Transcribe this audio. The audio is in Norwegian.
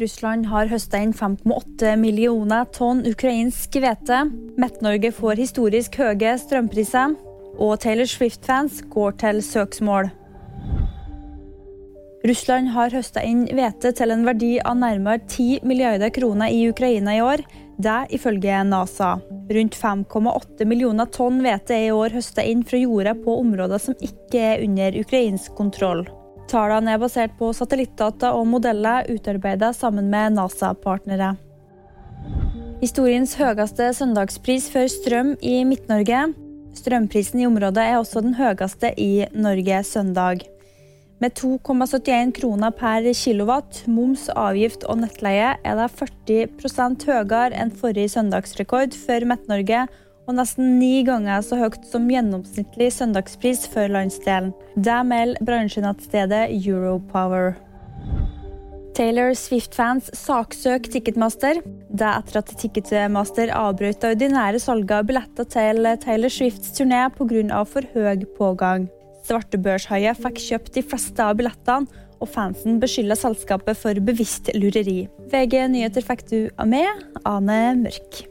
Russland har høsta inn 5,8 millioner tonn ukrainsk hvete. Midt-Norge får historisk høye strømpriser. Og Taylor Swift-fans går til søksmål. Russland har høsta inn hvete til en verdi av nærmere 10 milliarder kroner i Ukraina i år. Det ifølge NASA. Rundt 5,8 millioner tonn hvete er i år høsta inn fra jorda på områder som ikke er under ukrainsk kontroll. Tallene er basert på satellittdata og modeller utarbeidet sammen med NASA-partnere. Historiens høyeste søndagspris for strøm i Midt-Norge. Strømprisen i området er også den høyeste i Norge søndag. Med 2,71 kroner per kilowatt, moms, avgift og nettleie er det 40 høyere enn forrige søndagsrekord for Midt-Norge og nesten ni ganger så høyt som gjennomsnittlig søndagspris for landsdelen. Det melder bransjenettstedet Europower. Taylor Swift-fans saksøker Ticketmaster. Det etter at Ticketmaster avbrøt det ordinære salget av billetter til Taylor Swifts turné pga. for høy pågang. Svartebørshaier fikk kjøpt de fleste av billettene, og fansen beskylder selskapet for bevisst lureri. VG nyheter fikk du av meg, Ane Mørk.